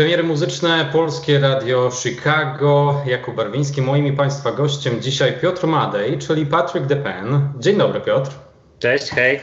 Premiery muzyczne Polskie Radio Chicago. Jakub Barwiński, moim i Państwa gościem dzisiaj Piotr Madej, czyli Patrick DePen. Dzień dobry Piotr. Cześć, hej.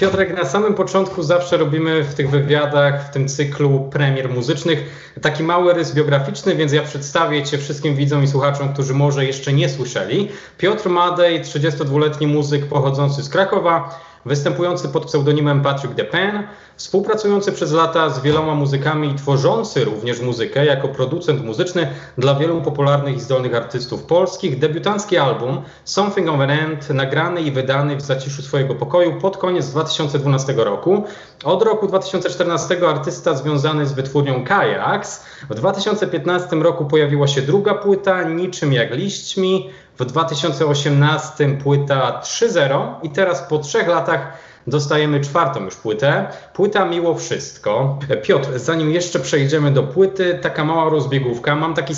Piotrek, na samym początku zawsze robimy w tych wywiadach, w tym cyklu premier muzycznych, taki mały rys biograficzny, więc ja przedstawię Cię wszystkim widzom i słuchaczom, którzy może jeszcze nie słyszeli. Piotr Madej, 32-letni muzyk pochodzący z Krakowa, występujący pod pseudonimem Patrick DePen, współpracujący przez lata z wieloma muzykami i tworzący również muzykę jako producent muzyczny dla wielu popularnych i zdolnych artystów polskich. Debiutancki album Something of an End, nagrany i wydany w zaciszu swojego pokoju pod koniec 2012 roku. Od roku 2014 artysta związany z wytwórnią Kajaks. W 2015 roku pojawiła się druga płyta, Niczym jak liśćmi. W 2018 płyta 3.0 i teraz po trzech latach dostajemy czwartą już płytę. Płyta Miło Wszystko. Piotr, zanim jeszcze przejdziemy do płyty, taka mała rozbiegówka. Mam taki,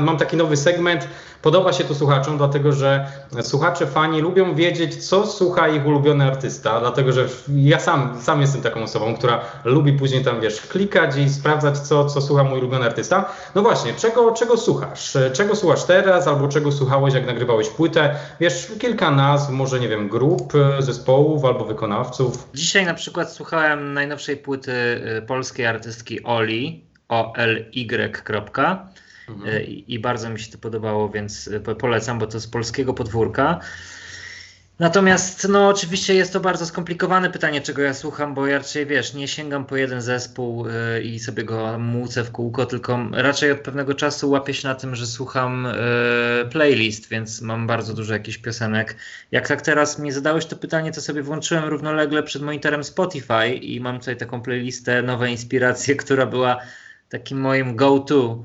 mam taki nowy segment. Podoba się to słuchaczom, dlatego że słuchacze, fani lubią wiedzieć, co słucha ich ulubiony artysta, dlatego że ja sam, sam jestem taką osobą, która lubi później tam, wiesz, klikać i sprawdzać, co, co słucha mój ulubiony artysta. No właśnie, czego, czego słuchasz? Czego słuchasz teraz, albo czego słuchałeś, jak nagrywałeś płytę? Wiesz, kilka nazw, może, nie wiem, grup, zespołów albo wykonawców. Dzisiaj na przykład słuchałem najnowszej płyty y, polskiej artystki Oli, O-L-Y. Mhm. Y, I bardzo mi się to podobało, więc y, polecam, bo to z polskiego podwórka. Natomiast, no oczywiście jest to bardzo skomplikowane pytanie, czego ja słucham, bo ja raczej, wiesz, nie sięgam po jeden zespół yy, i sobie go mucę w kółko, tylko raczej od pewnego czasu łapię się na tym, że słucham playlist, więc mam bardzo dużo jakichś piosenek. Jak tak teraz mi zadałeś to pytanie, to sobie włączyłem równolegle przed monitorem Spotify i mam tutaj taką playlistę Nowe Inspiracje, która była takim moim go-to,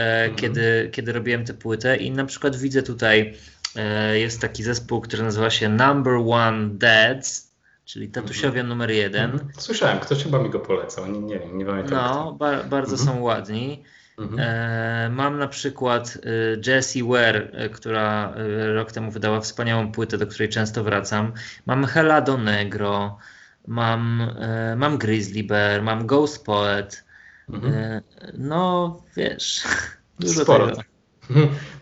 mm. kiedy, kiedy robiłem tę płytę i na przykład widzę tutaj E, jest taki zespół, który nazywa się Number One Dads, czyli tatusiowie mm numer jeden. Mm Słyszałem, ktoś chyba mi go polecał, nie, nie wiem, nie pamiętam. No, ba bardzo mm są ładni. Mm -hmm. e, mam na przykład e, Jessie Ware, e, która e, rok temu wydała wspaniałą płytę, do której często wracam. Mam Helado Negro, mam, e, mam Grizzly Bear, mam Ghost Poet. -hmm. no, wiesz, dużo Sporo. tego.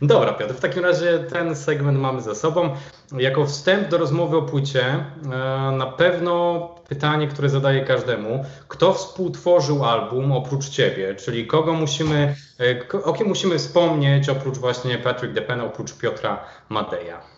Dobra, Piotr, w takim razie ten segment mamy za sobą. Jako wstęp do rozmowy o płycie, e, na pewno pytanie, które zadaję każdemu: kto współtworzył album oprócz ciebie? Czyli kogo musimy, e, o kim musimy wspomnieć oprócz właśnie Patrick DePena, oprócz Piotra Madeja?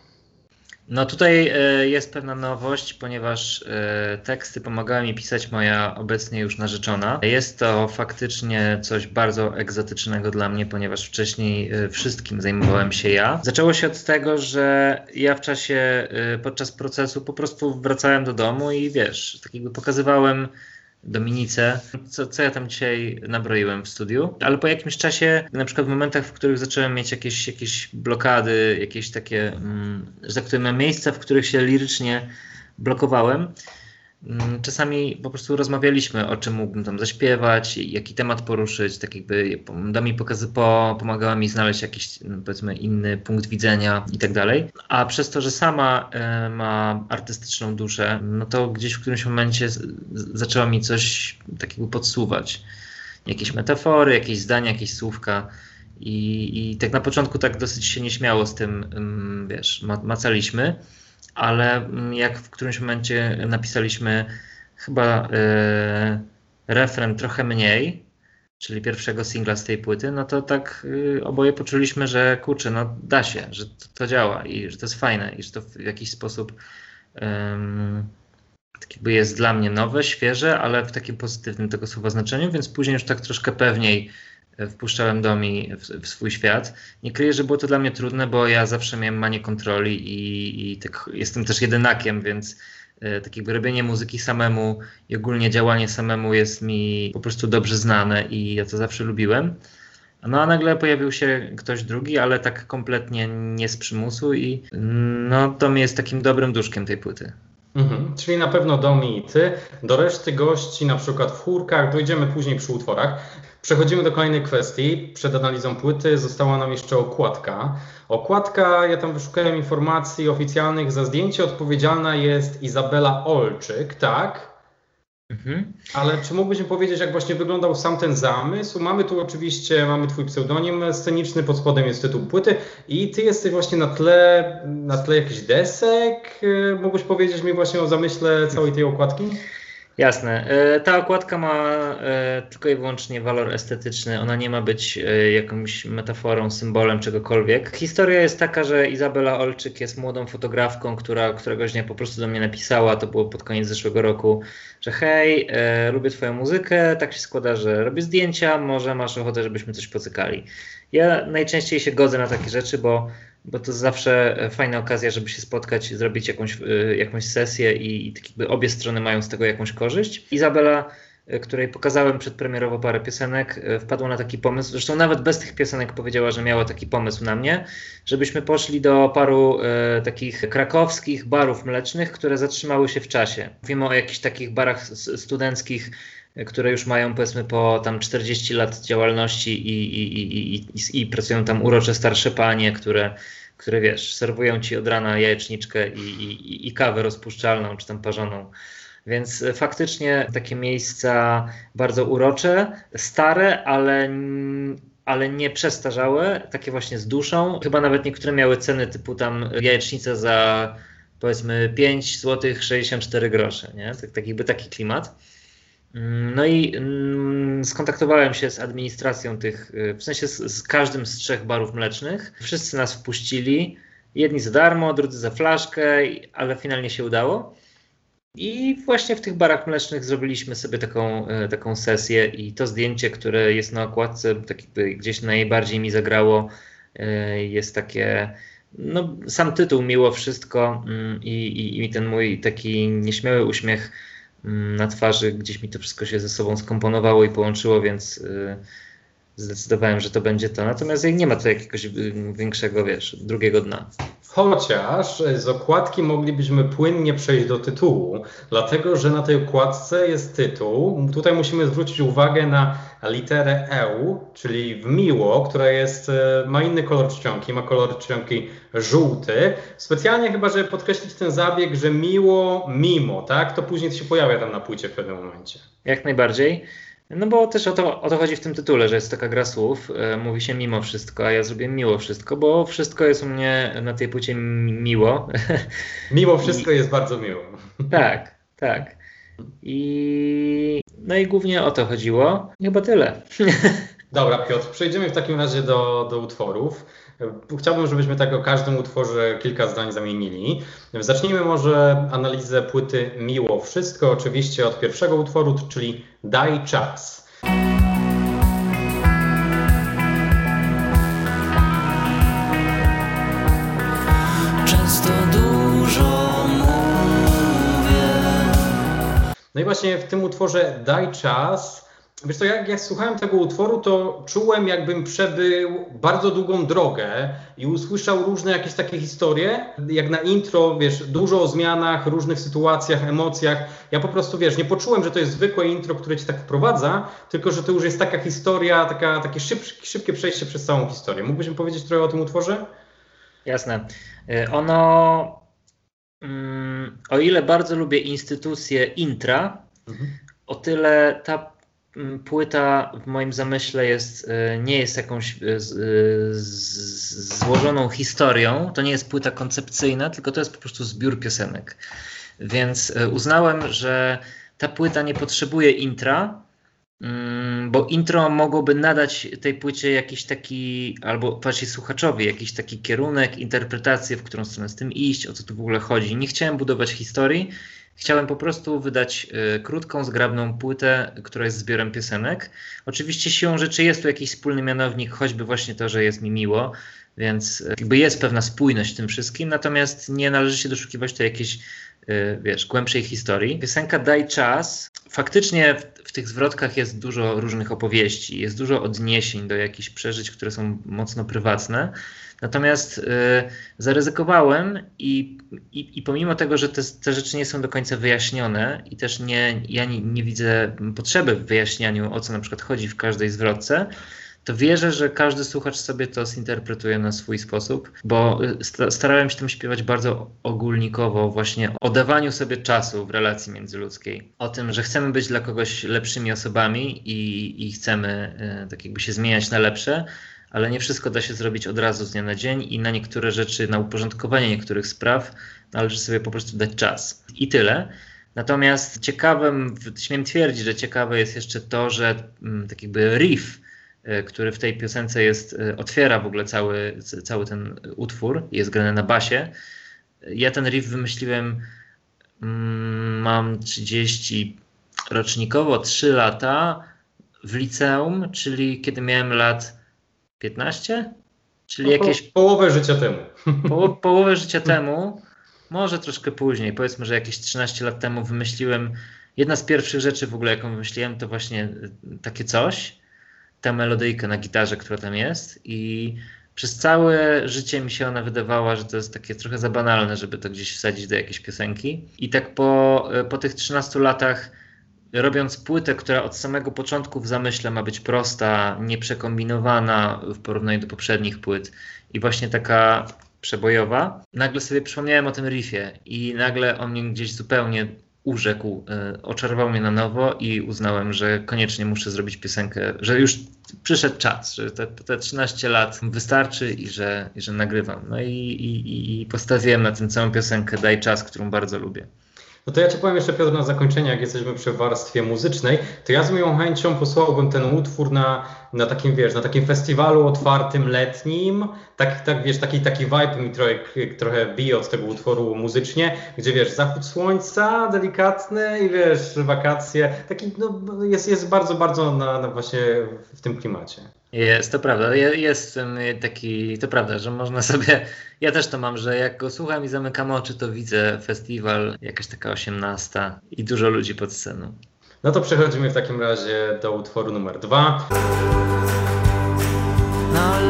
No tutaj e, jest pewna nowość, ponieważ e, teksty pomagała mi pisać moja obecnie już narzeczona. Jest to faktycznie coś bardzo egzotycznego dla mnie, ponieważ wcześniej e, wszystkim zajmowałem się ja. Zaczęło się od tego, że ja w czasie, podczas procesu po prostu wracałem do domu i wiesz, tak jakby pokazywałem Dominice, co, co ja tam dzisiaj nabroiłem w studiu, ale po jakimś czasie, na przykład w momentach, w których zacząłem mieć jakieś, jakieś blokady, jakieś takie, mm, że tak powiem, miejsca, w których się lirycznie blokowałem, czasami po prostu rozmawialiśmy, o czym mógłbym tam zaśpiewać, jaki temat poruszyć, tak jakby Dami pokazy, po, pomagała mi znaleźć jakiś no, powiedzmy inny punkt widzenia i tak dalej. A przez to, że sama e, ma artystyczną duszę, no to gdzieś w którymś momencie zaczęła mi coś takiego podsuwać. Jakieś metafory, jakieś zdania, jakieś słówka. I, I tak na początku tak dosyć się nieśmiało z tym, um, wiesz, macaliśmy ale mm, jak w którymś momencie napisaliśmy chyba yy, refren trochę mniej, czyli pierwszego singla z tej płyty, no to tak yy, oboje poczuliśmy, że kurczę, no da się, że to, to, działa i że to jest fajne i że to w jakiś sposób jakby jest dla mnie nowe, świeże, ale w takim pozytywnym tego słowa znaczeniu, więc później już tak troszkę pewniej wpuszczałem do mnie w, w, swój świat. Nie kryję, że było to dla mnie trudne, bo ja zawsze miałem manię kontroli i, i tak, jestem też jedynakiem, więc e, tak jakby robienie muzyki samemu i ogólnie działanie samemu jest mi po prostu dobrze znane i ja to zawsze lubiłem. No a nagle pojawił się ktoś drugi, ale tak kompletnie nie z przymusu i no to mi jest takim dobrym duszkiem tej płyty. Mhm, czyli na pewno Domi i ty. Do reszty gości, na przykład w chórkach, dojdziemy później przy utworach. Przechodzimy do kolejnej kwestii. Przed analizą płyty została nam jeszcze okładka. Okładka, ja tam wyszukałem informacji oficjalnych. Za zdjęcie odpowiedzialna jest Izabela Olczyk, tak? Mhm. Ale czy mógłbyś mi powiedzieć, jak właśnie wyglądał sam ten zamysł? Mamy tu oczywiście, mamy twój pseudonim sceniczny, pod spodem jest tytuł płyty i ty jesteś właśnie na tle, na tle jakichś desek. Mógłbyś powiedzieć mi właśnie o zamyśle całej tej okładki? Jasne. E, ta okładka ma e, tylko i wyłącznie walor estetyczny. Ona nie ma być e, jakąś metaforą, symbolem czegokolwiek. Historia jest taka, że Izabela Olczyk jest młodą fotografką, która któregoś dnia po prostu do mnie napisała, to było pod koniec zeszłego roku, że hej, lubię twoją muzykę, tak się składa, że robię zdjęcia, może masz ochotę, żebyśmy coś pocykali. Ja najczęściej się godzę na takie rzeczy, bo bo to zawsze e, fajna okazja, żeby się spotkać, zrobić jakąś, e, jakąś sesję i, i tak jakby obie strony mają z tego jakąś korzyść. Izabela, e, której pokazałem przedpremierowo parę piosenek, wpadła na taki pomysł, zresztą nawet bez tych piosenek powiedziała, że miała taki pomysł na mnie, żebyśmy poszli do paru e, takich krakowskich barów mlecznych, które zatrzymały się w czasie. Mówimy o jakichś takich barach studenckich, które już mają powiedzmy po tam 40 lat działalności i, i, i, i, pracują tam urocze starsze panie, które, które wiesz, serwują ci od rana jajeczniczkę i, i, kawę rozpuszczalną czy tam parzoną. Więc faktycznie takie miejsca bardzo urocze, stare, ale, ale nie przestarzałe, takie właśnie z duszą. Chyba nawet niektóre miały ceny typu tam jajecznica za powiedzmy 5 zł 64 grosze, nie? Tak, tak jakby taki klimat. No i mm, skontaktowałem się z administracją tych, y, w sensie z, z, każdym z trzech barów mlecznych. Wszyscy nas wpuścili. Jedni za darmo, drudzy za flaszkę, ale finalnie się udało. I właśnie w tych barach mlecznych zrobiliśmy sobie taką, y, taką sesję i to zdjęcie, które jest na okładce, tak gdzieś najbardziej mi zagrało, y, jest takie, no sam tytuł Miło Wszystko mm, i, i, i ten mój taki nieśmiały uśmiech na twarzy, gdzieś mi to wszystko się ze sobą skomponowało i połączyło, więc y, zdecydowałem, że to będzie to. Natomiast nie ma to jakiegoś y, większego, wiesz, drugiego dna. Chociaż z okładki moglibyśmy płynnie przejść do tytułu, dlatego że na tej okładce jest tytuł. Tutaj musimy zwrócić uwagę na literę E, czyli w miło, która jest, e, ma inny kolor czcionki, ma kolor czcionki żółty. Specjalnie chyba, żeby podkreślić ten zabieg, że miło, mimo, tak? To później się pojawia tam na płycie w pewnym momencie. Jak najbardziej. No bo też o to, o to chodzi w tym tytule, że jest taka gra słów, e, mówi się mimo wszystko, a ja zrobię miło wszystko, bo wszystko jest u mnie na tej płycie miło. Mimo wszystko I... jest bardzo miło. Tak, tak. I no i głównie o to chodziło. Chyba tyle. Dobra, Piotr, przejdziemy w takim razie do, do utworów. Chciałbym, żebyśmy tak o każdym utworze kilka zdań zamienili. Zacznijmy może analizę płyty Miło Wszystko, oczywiście od pierwszego utworu, czyli Daj Czas. Często dużo mówię. No i właśnie w tym utworze Daj Czas Wiesz to jak ja słuchałem tego utworu, to czułem jakbym przebył bardzo długą drogę i usłyszał różne jakieś takie historie, jak na intro, wiesz, dużo o zmianach, różnych sytuacjach, emocjach. Ja po prostu, wiesz, nie poczułem, że to jest zwykłe intro, które cię tak wprowadza, tylko że to już jest taka historia, taka, takie szybkie, szybkie przejście przez całą historię. Mógłbyś mi powiedzieć trochę o tym utworze? Jasne. Y, ono, mm, o ile bardzo lubię instytucję intra, mhm. o tyle ta płyta w moim zamyśle jest, e, nie jest jakąś e, e, złożoną historią, to nie jest płyta koncepcyjna, tylko to jest po prostu zbiór piosenek. Więc uznałem, że ta płyta nie potrzebuje intra, mm, bo intro mogłoby nadać tej płycie jakiś taki, albo właśnie słuchaczowi, jakiś taki kierunek, interpretację, w którą stronę z tym iść, o co tu w ogóle chodzi. Nie chciałem budować historii, Chciałem po prostu wydać y, krótką, zgrabną płytę, która jest zbiorem piosenek. Oczywiście siłą rzeczy jest tu jakiś wspólny mianownik, choćby właśnie to, że jest mi miło, więc y, jakby jest pewna spójność w tym wszystkim, natomiast nie należy się doszukiwać tu jakiejś, wiesz, głębszej historii. Piosenka Daj Czas, faktycznie w, w tych zwrotkach jest dużo różnych opowieści, jest dużo odniesień do jakichś przeżyć, które są mocno prywatne, Natomiast y, zaryzykowałem i, i, i, pomimo tego, że te, te, rzeczy nie są do końca wyjaśnione i też nie, ja nie, nie widzę potrzeby w wyjaśnianiu, o co na przykład chodzi w każdej zwrotce, to wierzę, że każdy słuchacz sobie to zinterpretuje na swój sposób, bo y, starałem się tam śpiewać bardzo ogólnikowo, właśnie o dawaniu sobie czasu w relacji międzyludzkiej, o tym, że chcemy być dla kogoś lepszymi osobami i, i chcemy y, tak jakby się zmieniać na lepsze, ale nie wszystko da się zrobić od razu z dnia na dzień i na niektóre rzeczy, na uporządkowanie niektórych spraw należy sobie po prostu dać czas. I tyle. Natomiast ciekawym, śmiem twierdzić, że ciekawe jest jeszcze to, że mm, tak jakby riff, który w tej piosence jest, e, otwiera w ogóle cały, cały ten utwór, jest grany na basie. Ja ten riff wymyśliłem, mm, mam 30 rocznikowo, 3 lata w liceum, czyli kiedy miałem lat 15? Czyli no, jakieś. Połowę życia temu. Po, połowę życia temu, może troszkę później, powiedzmy, że jakieś 13 lat temu wymyśliłem. Jedna z pierwszych rzeczy w ogóle, jaką wymyśliłem, to właśnie y, takie coś, ta melodyjka na gitarze, która tam jest. I przez całe życie mi się ona wydawała, że to jest takie trochę za banalne, żeby to gdzieś wsadzić do jakiejś piosenki. I tak po, y, po tych 13 latach robiąc płytę, która od samego początku w zamyśle ma być prosta, nieprzekombinowana w porównaniu do poprzednich płyt i właśnie taka przebojowa, nagle sobie przypomniałem o tym riffie i nagle on mnie gdzieś zupełnie urzekł, y, oczarował mnie na nowo i uznałem, że koniecznie muszę zrobić piosenkę, że już przyszedł czas, że te, te 13 lat wystarczy i że, i że nagrywam. No i, i, i postawiłem na tę całą piosenkę Daj Czas, którą bardzo lubię. No to ja Ci powiem jeszcze Piotr na zakończenie, jak jesteśmy przy warstwie muzycznej, to ja z moją chęcią posłałbym ten utwór na, na takim, wiesz, na takim festiwalu otwartym, letnim, tak, tak wiesz, taki, taki vibe mi trochę, trochę bije od tego utworu muzycznie, gdzie wiesz, zachód słońca delikatny i wiesz, wakacje, taki no, jest, jest bardzo, bardzo na, na właśnie w tym klimacie. Jest, to prawda. Jest taki, to prawda, że można sobie. Ja też to mam, że jak go słucham i zamykam oczy, to widzę festiwal, jakaś taka osiemnasta i dużo ludzi pod sceną. No to przechodzimy w takim razie do utworu numer dwa. Na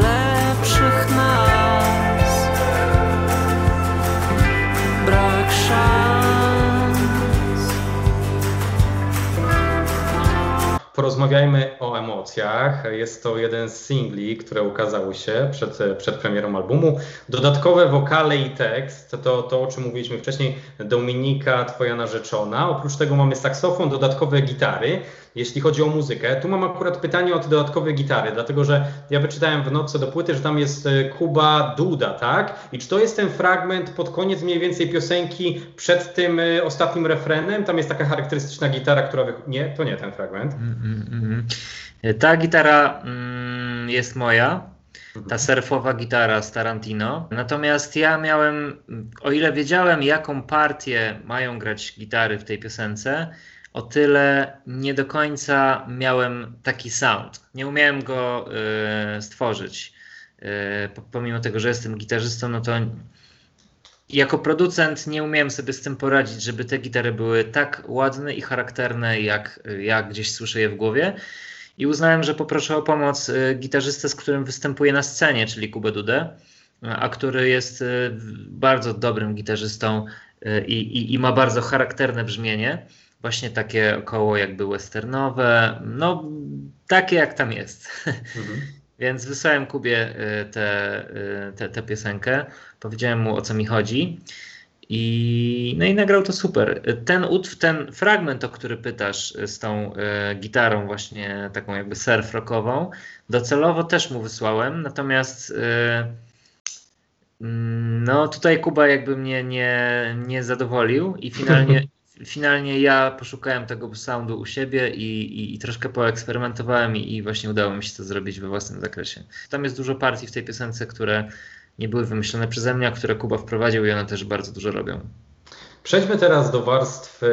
Porozmawiajmy o emocjach. Jest to jeden z singli, które ukazały się przed, przed premierą albumu. Dodatkowe wokale i tekst, to, to o czym mówiliśmy wcześniej, Dominika, twoja narzeczona. Oprócz tego mamy saksofon, dodatkowe gitary jeśli chodzi o muzykę. Tu mam akurat pytanie o te dodatkowe gitary, dlatego że ja wyczytałem w notce do płyty, że tam jest e, Kuba Duda, tak? I czy to jest ten fragment pod koniec mniej więcej piosenki przed tym e, ostatnim refrenem? Tam jest taka charakterystyczna gitara, która... Wy... Nie, to nie ten fragment. Mm, mm, mm. Ta gitara jest moja, ta mhm. surfowa gitara z Tarantino. Natomiast ja miałem, o ile wiedziałem, jaką partię mają grać gitary w tej piosence, o tyle nie do końca miałem taki sound. Nie umiałem go y, stworzyć. Y, pomimo tego, że jestem gitarzystą, no to jako producent nie umiałem sobie z tym poradzić, żeby te gitary były tak ładne i charakterne, jak, jak gdzieś słyszę je w głowie. I uznałem, że poproszę o pomoc y, gitarzystę, z którym występuję na scenie, czyli Kubę Dudę, a który jest bardzo dobrym gitarzystą i, i, i ma bardzo charakterne brzmienie właśnie takie około jakby westernowe, no takie jak tam jest. Mhm. Więc wysłałem Kubie y, tę te, piosenkę, powiedziałem mu o co mi chodzi i, no i nagrał to super. Ten utw, ten fragment, o który pytasz y, z tą y, gitarą właśnie taką jakby surf rockową, docelowo też mu wysłałem, natomiast mm, no tutaj Kuba jakby mnie nie, nie zadowolił i finalnie finalnie ja poszukałem tego soundu u siebie i, i, i troszkę poeksperymentowałem i, i, właśnie udało mi się to zrobić we własnym zakresie. Tam jest dużo partii w tej piosence, które nie były wymyślone przeze mnie, a które Kuba wprowadził i one też bardzo dużo robią. Przejdźmy teraz do warstwy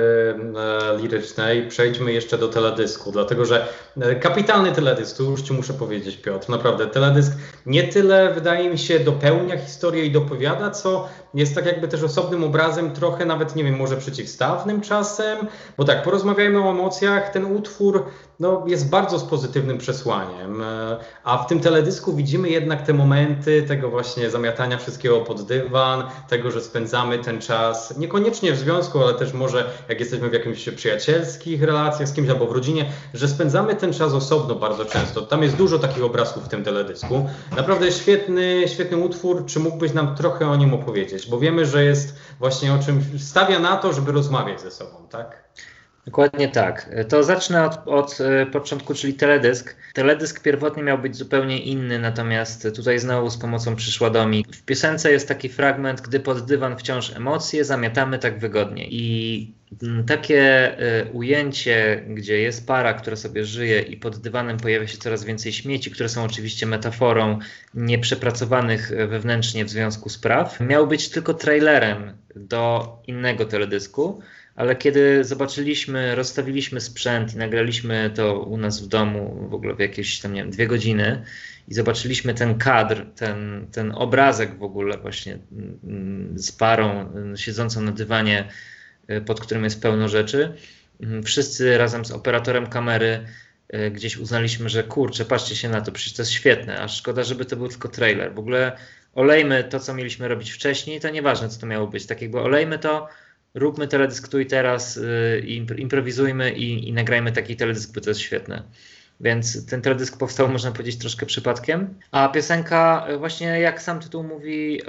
e, lirycznej, przejdźmy jeszcze do teledysku, dlatego że e, kapitalny teledysk, tu już Ci muszę powiedzieć Piotr, naprawdę teledysk nie tyle wydaje mi się dopełnia historię i dopowiada, co jest tak jakby też osobnym obrazem, trochę nawet, nie wiem, może przeciwstawnym czasem, bo tak, porozmawiajmy o emocjach, ten utwór no, jest bardzo z pozytywnym przesłaniem, e, a w tym teledysku widzimy jednak te momenty tego właśnie zamiatania wszystkiego pod dywan, tego, że spędzamy ten czas, niekoniecznie w związku, ale też może jak jesteśmy w jakimś przyjacielskich relacjach z kimś albo w rodzinie, że spędzamy ten czas osobno bardzo często. Tam jest dużo takich obrazków w tym teledysku. Naprawdę świetny, świetny utwór. Czy mógłbyś nam trochę o nim opowiedzieć? Bo wiemy, że jest właśnie o czym stawia na to, żeby rozmawiać ze sobą, tak? Dokładnie tak. To zacznę od, od, e, początku, czyli teledysk. Teledysk pierwotnie miał być zupełnie inny, natomiast tutaj znowu z pomocą przyszła do mi. W piosence jest taki fragment, gdy pod dywan wciąż emocje, zamiatamy tak wygodnie. I takie e, ujęcie, gdzie jest para, która sobie żyje i pod dywanem pojawia się coraz więcej śmieci, które są oczywiście metaforą nieprzepracowanych wewnętrznie w związku spraw, miał być tylko trailerem do innego teledysku ale kiedy zobaczyliśmy, rozstawiliśmy sprzęt i nagraliśmy to u nas w domu w ogóle w jakieś tam, nie wiem, dwie godziny i zobaczyliśmy ten kadr, ten, ten obrazek w ogóle właśnie mm, z parą mm, siedzącą na dywanie, y, pod którym jest pełno rzeczy, mm, wszyscy razem z operatorem kamery y, gdzieś uznaliśmy, że kurczę, patrzcie się na to, przecież to jest świetne, a szkoda, żeby to był tylko trailer. W ogóle olejmy to, co mieliśmy robić wcześniej, to nieważne, co to miało być. Tak jakby olejmy to, róbmy teledysk tu i teraz, y, improwizujmy i, i nagrajmy taki teledysk, bo to jest świetne. Więc ten teledysk powstał, można powiedzieć, troszkę przypadkiem. A piosenka, y, właśnie jak sam tytuł mówi,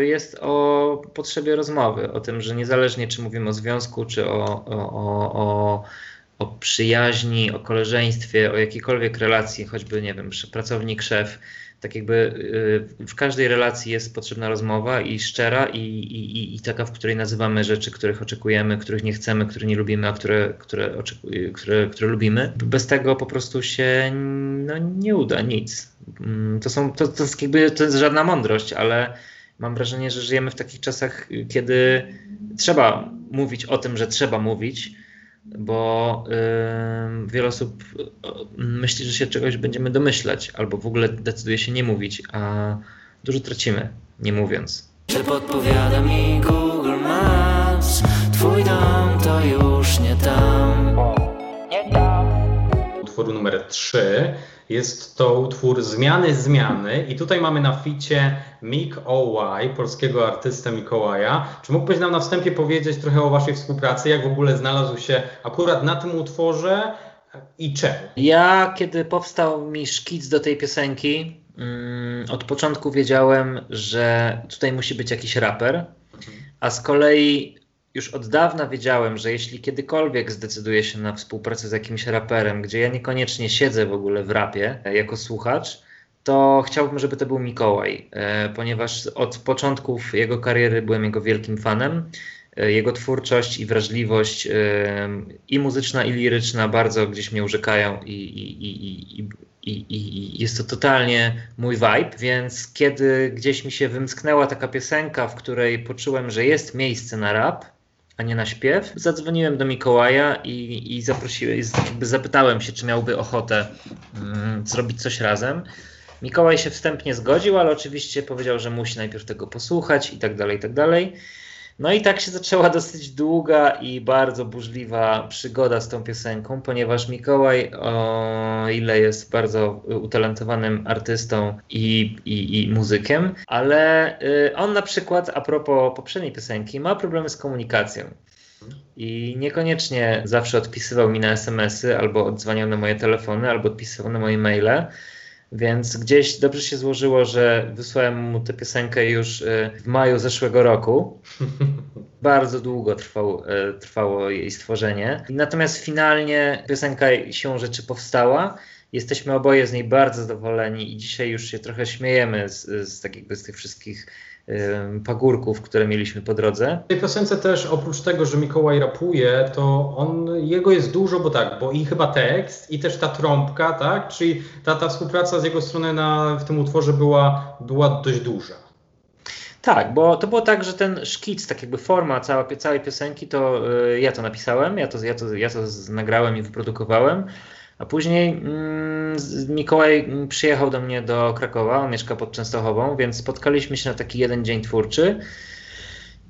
y, jest o potrzebie rozmowy, o tym, że niezależnie czy mówimy o związku, czy o, o, o, o przyjaźni, o koleżeństwie, o jakiejkolwiek relacji, choćby, nie wiem, pracownik, szef, tak jakby y, w każdej relacji jest potrzebna rozmowa i szczera i, i, i taka, w której nazywamy rzeczy, których oczekujemy, których nie chcemy, które nie lubimy, a które, które, które, które lubimy. Bez tego po prostu się no, nie uda nic. Mm, to, są, to, to, jest jakby, to jest żadna mądrość, ale mam wrażenie, że żyjemy w takich czasach, kiedy trzeba mówić o tym, że trzeba mówić, bo yy, wiele osób myśli, że się czegoś będziemy domyślać, albo w ogóle decyduje się nie mówić, a dużo tracimy, nie mówiąc. Czy podpowiada mi Google Maps? Twój dom to już nie tam. Nie tam. Utwór numer 3 jest to utwór Zmiany Zmiany i tutaj mamy na ficie Mik Ołaj, polskiego artystę Mikołaja. Czy mógłbyś nam na wstępie powiedzieć trochę o waszej współpracy, jak w ogóle znalazł się akurat na tym utworze i czemu? Ja, kiedy powstał mi szkic do tej piosenki, mm, od początku wiedziałem, że tutaj musi być jakiś raper, a z kolei już od dawna wiedziałem, że jeśli kiedykolwiek zdecyduję się na współpracę z jakimś raperem, gdzie ja niekoniecznie siedzę w ogóle w rapie e, jako słuchacz, to chciałbym, żeby to był Mikołaj, e, ponieważ od początków jego kariery byłem jego wielkim fanem. E, jego twórczość i wrażliwość i muzyczna, i liryczna bardzo gdzieś mnie urzekają i, i, i, i, i jest to totalnie mój vibe, więc kiedy gdzieś mi się wymsknęła taka piosenka, w której poczułem, że jest miejsce na rap, nie na śpiew. Zadzwoniłem do Mikołaja i, i zaprosiłem, zapytałem się, czy miałby ochotę mm, zrobić coś razem. Mikołaj się wstępnie zgodził, ale oczywiście powiedział, że musi najpierw tego posłuchać i tak dalej, i tak dalej. No i tak się zaczęła dosyć długa i bardzo burzliwa przygoda z tą piosenką, ponieważ Mikołaj, o ile jest bardzo utalentowanym artystą i, i, i muzykiem, ale y, on na przykład, a propos poprzedniej piosenki, ma problemy z komunikacją. I niekoniecznie zawsze odpisywał mi na SMS-y, albo odzwaniał na moje telefony, albo odpisywał na moje maile. Więc gdzieś dobrze się złożyło, że wysłałem mu tę piosenkę już y, w maju zeszłego roku. Bardzo długo trwał, y, trwało jej stworzenie. Natomiast finalnie piosenka siłą rzeczy powstała. Jesteśmy oboje z niej bardzo zadowoleni i dzisiaj już się trochę śmiejemy z, z, takiego, z tych wszystkich pagórków, które mieliśmy po drodze. W tej piosence też oprócz tego, że Mikołaj rapuje, to on, jego jest dużo, bo tak, bo i chyba tekst, i też ta trąbka, tak, czyli ta, ta współpraca z jego strony na, w tym utworze była, była dość duża. Tak, bo to było tak, że ten szkic, tak jakby forma cała, całej piosenki, to y, ja to napisałem, ja to, ja, to, ja to nagrałem i wyprodukowałem. A później mm, Mikołaj przyjechał do mnie do Krakowa, on mieszka pod Częstochową, więc spotkaliśmy się na taki jeden dzień twórczy.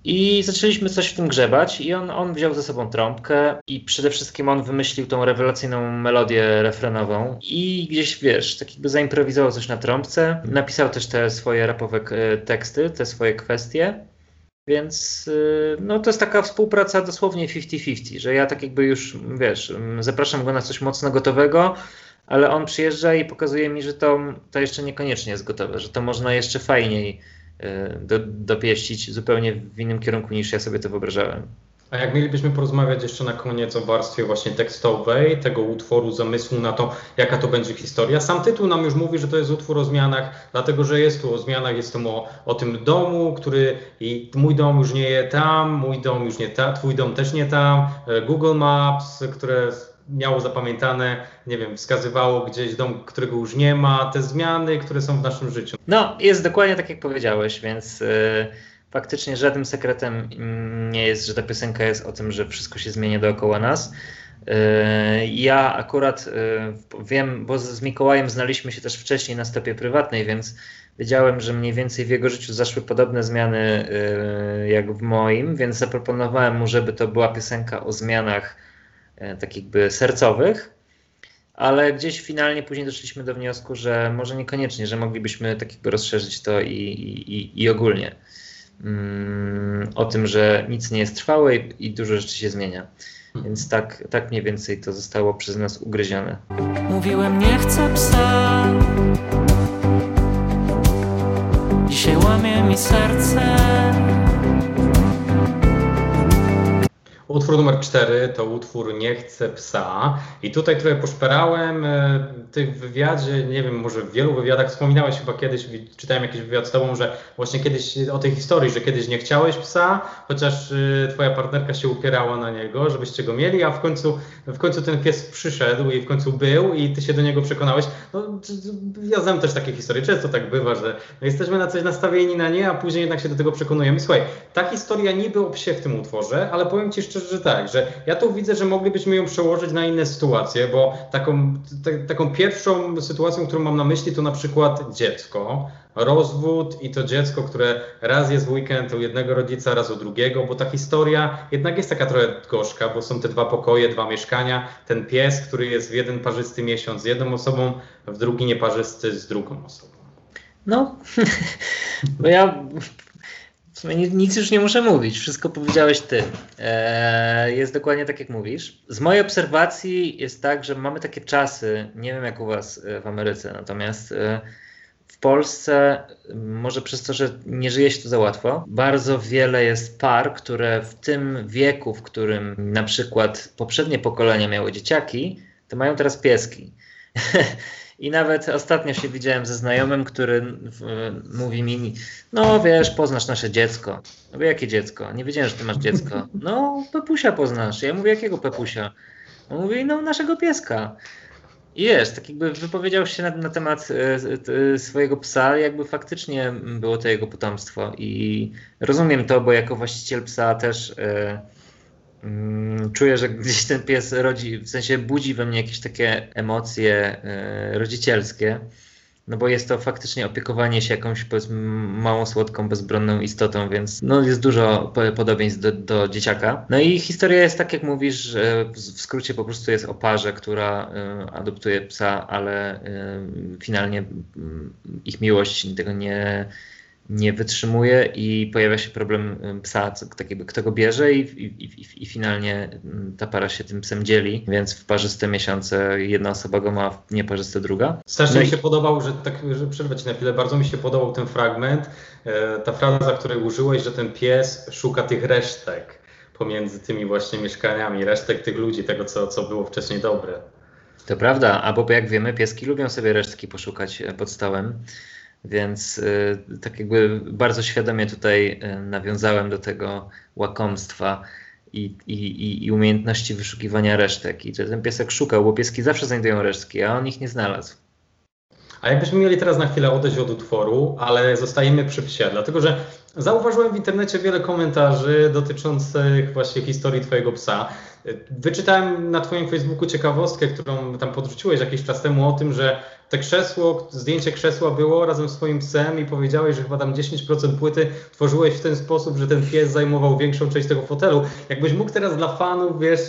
I zaczęliśmy coś w tym grzebać i on, on wziął ze sobą trąbkę i przede wszystkim on wymyślił tą rewelacyjną melodię refrenową i gdzieś, wiesz, tak jakby zaimprowizował coś na trąbce. Napisał też te swoje rapowe e, teksty, te swoje kwestie. Więc y, no, to jest taka współpraca dosłownie 50-50, że ja tak jakby już, wiesz, zapraszam go na coś mocno gotowego, ale on przyjeżdża i pokazuje mi, że to, to jeszcze niekoniecznie jest gotowe, że to można jeszcze fajniej y, do, dopieścić zupełnie w innym kierunku niż ja sobie to wyobrażałem. A jak mielibyśmy porozmawiać jeszcze na koniec o warstwie właśnie tekstowej tego utworu, zamysłu na to, jaka to będzie historia. Sam tytuł nam już mówi, że to jest utwór o zmianach, dlatego że jest tu o zmianach, jest tu o, o tym domu, który i mój dom już nie jest tam, mój dom już nie tam, twój dom też nie tam, e, Google Maps, które miało zapamiętane, nie wiem, wskazywało gdzieś dom, którego już nie ma, te zmiany, które są w naszym życiu. No, jest dokładnie tak, jak powiedziałeś, więc. Yy faktycznie żadnym sekretem nie jest, że ta piosenka jest o tym, że wszystko się zmienia dookoła nas. Yy, ja akurat yy, wiem, bo z Mikołajem znaliśmy się też wcześniej na stopie prywatnej, więc wiedziałem, że mniej więcej w jego życiu zaszły podobne zmiany yy, jak w moim, więc zaproponowałem mu, żeby to była piosenka o zmianach tak jakby sercowych, ale gdzieś finalnie później doszliśmy do wniosku, że może niekoniecznie, że moglibyśmy tak jakby rozszerzyć to i, i, i ogólnie. Mm, o tym, że nic nie jest trwałe i, dużo rzeczy się zmienia. Więc tak, tak mniej więcej to zostało przez nas ugryzione. Mówiłem, nie chcę psa. Dzisiaj łamie mi serce. Utwór numer 4 to utwór Nie chcę psa. I tutaj trochę poszperałem e, tych wywiadzie, nie wiem, może w wielu wywiadach wspominałeś chyba kiedyś, czytałem jakiś wywiad z tobą, że właśnie kiedyś o tej historii, że kiedyś nie chciałeś psa, chociaż e, twoja partnerka się upierała na niego, żebyście go mieli, a w końcu, w końcu ten pies przyszedł i w końcu był i ty się do niego przekonałeś. No, ja znam też takie historie, często tak bywa, że jesteśmy na coś nastawieni na nie, a później jednak się do tego przekonujemy. Słuchaj, ta historia niby o psie w tym utworze, ale powiem ci szczerze, że tak, że ja tu widzę, że moglibyśmy ją przełożyć na inne sytuacje, bo taką, taką pierwszą sytuacją, którą mam na myśli, to na przykład dziecko, rozwód i to dziecko, które raz jest w weekend u jednego rodzica, raz u drugiego, bo ta historia jednak jest taka trochę gorzka, bo są te dwa pokoje, dwa mieszkania, ten pies, który jest w jeden parzysty miesiąc z jedną osobą, w drugi nieparzysty z drugą osobą. No, bo ja sumie nic już nie muszę mówić, wszystko powiedziałeś ty. Eee, jest dokładnie tak, jak mówisz. Z mojej obserwacji jest tak, że mamy takie czasy, nie wiem jak u Was e, w Ameryce, natomiast e, w Polsce, może przez to, że nie żyje się tu za łatwo, bardzo wiele jest par, które w tym wieku, w którym na przykład poprzednie pokolenia miały dzieciaki, to mają teraz pieski. I nawet ostatnio się widziałem ze znajomym, który mówi mi, no wiesz, poznasz nasze dziecko. Mówię, jakie dziecko? Nie wiedziałem, że ty masz dziecko. No, Pepusia poznasz. Ja mówię, jakiego Pepusia? On mówi, no naszego pieska. I jest, tak jakby wypowiedział się na, na temat e, swojego psa, jakby faktycznie było to jego potomstwo. I rozumiem to, bo jako właściciel psa też... Mm, czuję, że gdzieś ten pies rodzi, w sensie budzi we mnie jakieś takie emocje e, rodzicielskie, no bo jest to faktycznie opiekowanie się jakąś małą, słodką, bezbronną istotą, więc no jest dużo podobieństw do, do dzieciaka. No i historia jest tak, jak mówisz, że w skrócie po prostu jest o parze, która y, adoptuje psa, ale y, finalnie y, ich miłość tego nie nie wytrzymuje i pojawia się problem psa, tak jakby kto go bierze i, i, i, i, finalnie ta para się tym psem dzieli, więc w parzyste miesiące jedna osoba go ma, w nieparzyste druga. Strasznie no mi się podobał, że tak, że przerwę ci na chwilę, bardzo mi się podobał ten fragment, e, ta fraza, której użyłeś, że ten pies szuka tych resztek pomiędzy tymi właśnie mieszkaniami, resztek tych ludzi, tego co, co było wcześniej dobre. To prawda, albo jak wiemy, pieski lubią sobie resztki poszukać e, pod stołem. Więc y, tak jakby bardzo świadomie tutaj y, nawiązałem do tego łakomstwa i, i, i umiejętności wyszukiwania resztek. I ten piesek szukał, bo pieski zawsze znajdują resztki, a on ich nie znalazł. A jakbyśmy mieli teraz na chwilę odejść od utworu, ale zostajemy przy psie, dlatego że zauważyłem w internecie wiele komentarzy dotyczących właśnie historii Twojego psa. Wyczytałem na Twoim Facebooku ciekawostkę, którą tam podrzuciłeś jakiś czas temu o tym, że te krzesło, zdjęcie krzesła było razem z swoim psem i powiedziałeś, że chyba tam 10% płyty tworzyłeś w ten sposób, że ten pies zajmował większą część tego fotelu. Jakbyś mógł teraz dla fanów, wiesz,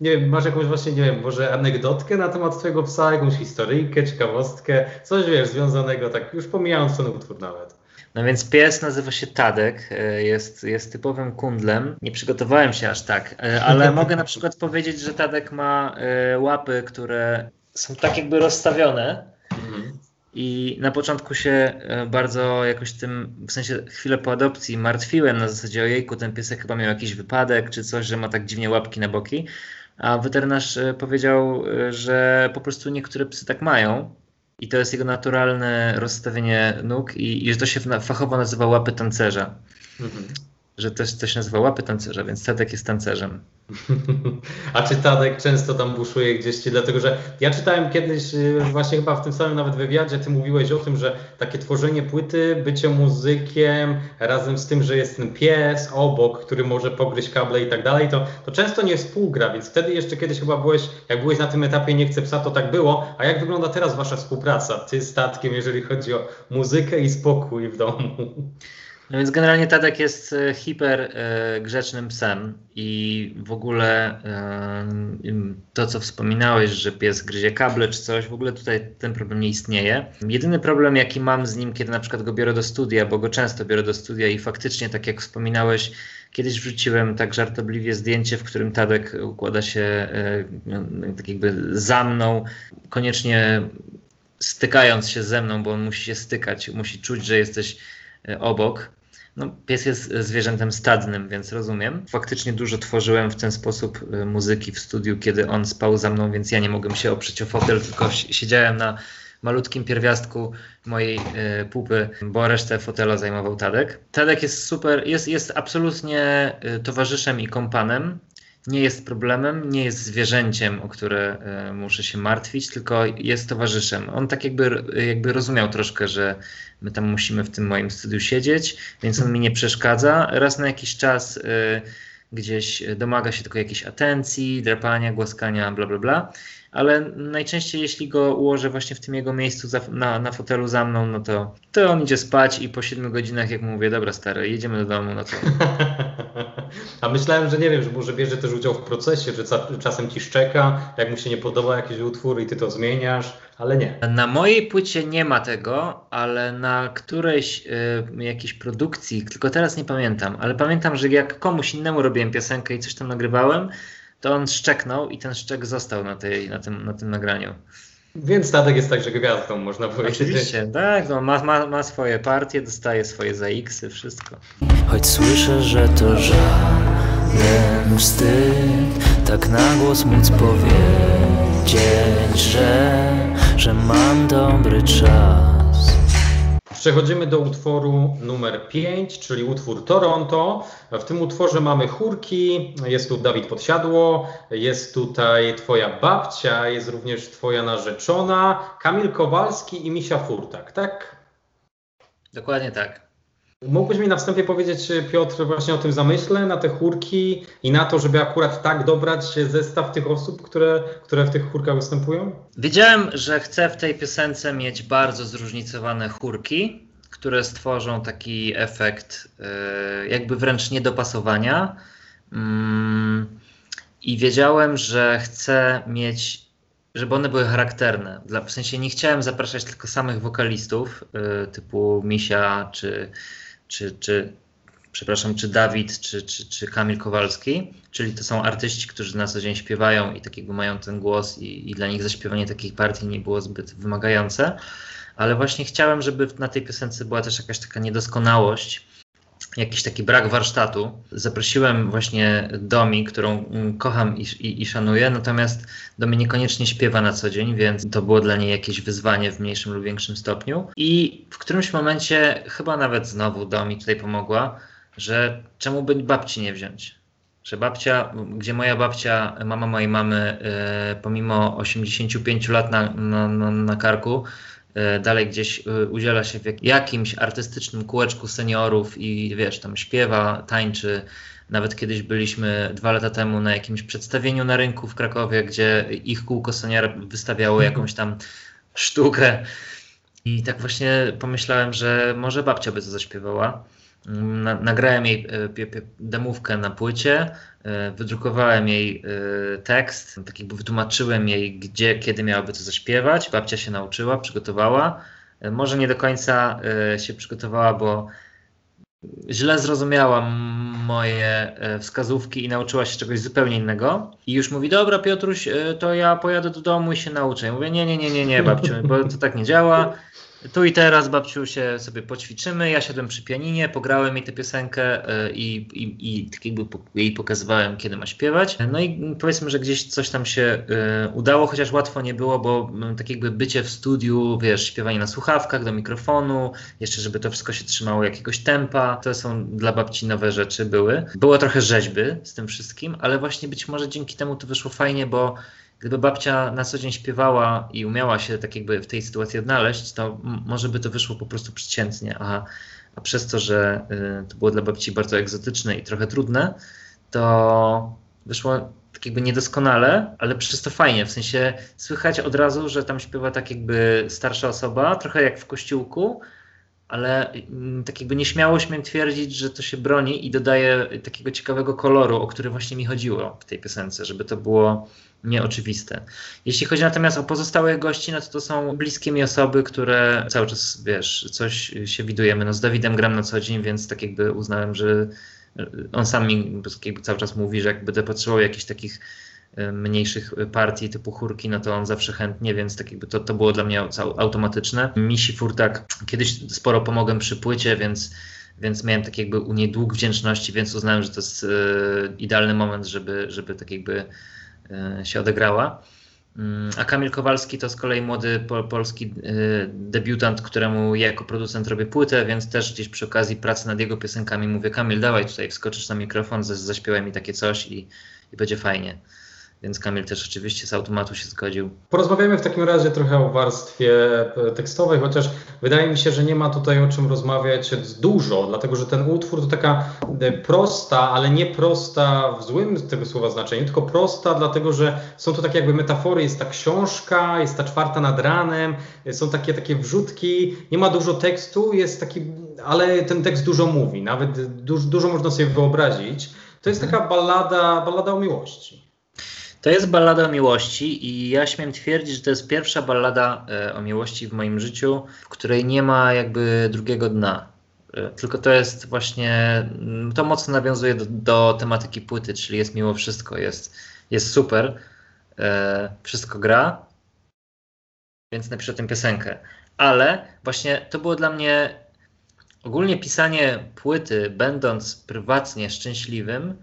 nie wiem, masz jakąś właśnie, nie wiem, może anegdotkę na temat twojego psa, jakąś historyjkę, ciekawostkę, coś wiesz, związanego, tak już pomijając ten utwór nawet. No więc pies nazywa się Tadek, e, jest, jest typowym kundlem. Nie przygotowałem się aż tak, e, ale mogę na przykład powiedzieć, że Tadek ma e, łapy, które są tak jakby rozstawione. I na początku się bardzo jakoś tym, w sensie chwilę po adopcji martwiłem na zasadzie ojejku, ten piesek chyba miał jakiś wypadek czy coś, że ma tak dziwnie łapki na boki. A weterynarz powiedział, że po prostu niektóre psy tak mają i to jest jego naturalne rozstawienie nóg i, i że to się fachowo nazywa łapy tancerza. Mhm. Że też to się nazywa łapy tancerza, więc Tadek jest tancerzem. A czy Tadek często tam buszuje gdzieś ci, dlatego że ja czytałem kiedyś, y, właśnie chyba w tym samym nawet wywiadzie, ty mówiłeś o tym, że takie tworzenie płyty, bycie muzykiem, razem z tym, że jest ten pies obok, który może pogryźć kable i tak dalej, to, to często nie współgra, więc wtedy jeszcze kiedyś chyba byłeś, jak byłeś na tym etapie Nie chcę psa, to tak było, a jak wygląda teraz wasza współpraca, ty z jeżeli chodzi o muzykę i spokój w domu? No więc generalnie Tadek jest e, hiper e, grzecznym psem i w ogóle e, to, co wspominałeś, że pies gryzie kable czy coś, w ogóle tutaj ten problem nie istnieje. Jedyny problem, jaki mam z nim, kiedy na przykład go biorę do studia, bo go często biorę do studia i faktycznie, tak jak wspominałeś, kiedyś wrzuciłem tak żartobliwie zdjęcie, w którym Tadek układa się no, tak jakby za mną, koniecznie stykając się ze mną, bo on musi się stykać, musi czuć, że jesteś obok. No, pies jest zwierzętem stadnym, więc rozumiem. Faktycznie dużo tworzyłem w ten sposób y, muzyki w studiu, kiedy on spał za mną, więc ja nie mogłem się oprzeć o fotel, tylko siedziałem na malutkim pierwiastku mojej y, pupy, bo resztę fotela zajmował Tadek. Tadek jest super, jest, jest absolutnie y, towarzyszem i kompanem nie jest problemem, nie jest zwierzęciem, o które e, muszę się martwić, tylko jest towarzyszem. On tak jakby, jakby rozumiał troszkę, że my tam musimy w tym moim studiu siedzieć, więc on mi nie przeszkadza. Raz na jakiś czas e, gdzieś domaga się tylko jakiejś atencji, drapania, głaskania, bla, bla, bla ale najczęściej jeśli go ułożę właśnie w tym jego miejscu za, na, na fotelu za mną, no to, to on idzie spać i po 7 godzinach jak mówię, dobra stary, jedziemy do domu, no to... A myślałem, że nie wiem, że może bierze też udział w procesie, że czasem ci szczeka, jak mu się nie podoba jakiś utwór i ty to zmieniasz, ale nie. Na mojej płycie nie ma tego, ale na którejś y, jakiejś produkcji, tylko teraz nie pamiętam, ale pamiętam, że jak komuś innemu robiłem piosenkę i coś tam nagrywałem, to on szczeknął i ten szczek został na, tej, na, tym, na tym nagraniu. Więc Tadek jest także gwiazdą, można powiedzieć. Oczywiście, tak, no, ma, ma, ma swoje partie, dostaje swoje ZX-y, wszystko. Choć słyszę, że to żaden wstyd, tak na głos móc powiedzieć, że, że mam dobry czas. Przechodzimy do utworu numer 5, czyli utwór Toronto. W tym utworze mamy chórki, jest tu Dawid Podsiadło, jest tutaj Twoja babcia, jest również Twoja narzeczona, Kamil Kowalski i Misia Furtak, tak? Dokładnie tak. Mógłbyś mi na wstępie powiedzieć, Piotr, właśnie o tym zamyśle, na te chórki i na to, żeby akurat tak dobrać zestaw tych osób, które, które w tych chórkach występują? Wiedziałem, że chcę w tej piosence mieć bardzo zróżnicowane chórki, które stworzą taki efekt e, jakby wręcz niedopasowania. Mm, I wiedziałem, że chcę mieć żeby one były charakterne. W sensie nie chciałem zapraszać tylko samych wokalistów y, typu Misia czy czy, czy przepraszam, czy Dawid, czy, czy, czy Kamil Kowalski, czyli to są artyści, którzy na co dzień śpiewają i tak mają ten głos i, i dla nich zaśpiewanie takiej partii nie było zbyt wymagające, ale właśnie chciałem, żeby na tej piosence była też jakaś taka niedoskonałość, jakiś taki brak warsztatu. Zaprosiłem właśnie Domi, którą mm, kocham i, i, i, szanuję, natomiast Domi niekoniecznie śpiewa na co dzień, więc to było dla niej jakieś wyzwanie w mniejszym lub większym stopniu. I w którymś momencie, chyba nawet znowu Domi tutaj pomogła, że czemu by babci nie wziąć? Że babcia, gdzie moja babcia, mama mojej mamy, yy, pomimo 85 lat na, na, na, na karku, dalej gdzieś e, udziela się w jakimś artystycznym kółeczku seniorów i wiesz, tam śpiewa, tańczy. Nawet kiedyś byliśmy dwa lata temu na jakimś przedstawieniu na rynku w Krakowie, gdzie ich kółko seniora wystawiało mhm. jakąś tam sztukę. I tak właśnie pomyślałem, że może babcia by to zaśpiewała. Na, nagrałem jej e, demówkę na płycie, e, wydrukowałem jej e, tekst, tak jakby wytłumaczyłem jej, gdzie, kiedy miałaby to zaśpiewać. Babcia się nauczyła, przygotowała. Może nie do końca się przygotowała, bo źle zrozumiała moje wskazówki i nauczyła się czegoś zupełnie innego. I już mówi, dobra Piotruś, to ja pojadę do domu i się nauczę. Ja mówię, nie, nie, nie, nie, nie babciu, bo to tak nie działa. Tu i teraz, babciu, się sobie poćwiczymy. Ja siadłem przy pianinie, pograłem jej tę piosenkę e, i, i, i tak jakby jej pokazywałem, kiedy ma śpiewać. No i powiedzmy, że gdzieś coś tam się y, udało, chociaż łatwo nie było, bo y, tak jakby bycie w studiu, wiesz, śpiewanie na słuchawkach, do mikrofonu, jeszcze żeby to wszystko się trzymało jakiegoś tempa. To są dla babci nowe rzeczy były. Było trochę rzeźby z tym wszystkim, ale właśnie być może dzięki temu to wyszło fajnie, bo gdyby babcia na co dzień śpiewała i umiała się tak jakby w tej sytuacji odnaleźć, to może by to wyszło po prostu przeciętnie, a, a przez to, że y, to było dla babci bardzo egzotyczne i trochę trudne, to wyszło tak jakby niedoskonale, ale przez to fajnie, w sensie słychać od razu, że tam śpiewa tak jakby starsza osoba, trochę jak w kościółku, ale mm, tak jakby nieśmiało śmiem twierdzić, że to się broni i dodaje takiego ciekawego koloru, o który właśnie mi chodziło w tej piosence, żeby to było nieoczywiste. Jeśli chodzi natomiast o pozostałych gości, no to to są bliskie mi osoby, które cały czas, wiesz, coś się widujemy. No z Dawidem gram na co dzień, więc tak jakby uznałem, że on sam mi jakby cały czas mówi, że jak będę potrzebował jakichś takich mniejszych partii typu chórki, no to on zawsze chętnie, więc tak to, to było dla mnie automatyczne. Misi Furtak, kiedyś sporo pomogłem przy płycie, więc więc miałem tak jakby u niej dług wdzięczności, więc uznałem, że to jest e, idealny moment, żeby, żeby tak jakby E, się odegrała. Mm, a Kamil Kowalski to z kolei młody polski e, debiutant, któremu ja jako producent robię płytę, więc też gdzieś przy okazji pracy nad jego piosenkami mówię: Kamil, dawaj tutaj, wskoczysz na mikrofon, zaśpiewaj mi takie coś i, i będzie fajnie więc Kamil też oczywiście z automatu się zgodził. Porozmawiamy w takim razie trochę o warstwie e, tekstowej, chociaż wydaje mi się, że nie ma tutaj o czym rozmawiać dużo, dlatego że ten utwór to taka e, prosta, ale nie prosta w złym tego słowa znaczeniu, tylko prosta, dlatego że są to takie jakby metafory, jest ta książka, jest ta czwarta nad ranem, e, są takie takie wrzutki, nie ma dużo tekstu, jest taki, ale ten tekst dużo mówi, nawet dużo, dużo można sobie wyobrazić. To jest taka ballada, ballada o miłości. To jest ballada o miłości i ja śmiem twierdzić, że to jest pierwsza ballada e, o miłości w moim życiu, w której nie ma jakby drugiego dna. E, tylko to jest właśnie, to mocno nawiązuje do, do tematyki płyty, czyli jest miło wszystko, jest, jest super, e, wszystko gra, więc napiszę tę piosenkę. Ale właśnie to było dla mnie ogólnie pisanie płyty, będąc prywatnie szczęśliwym,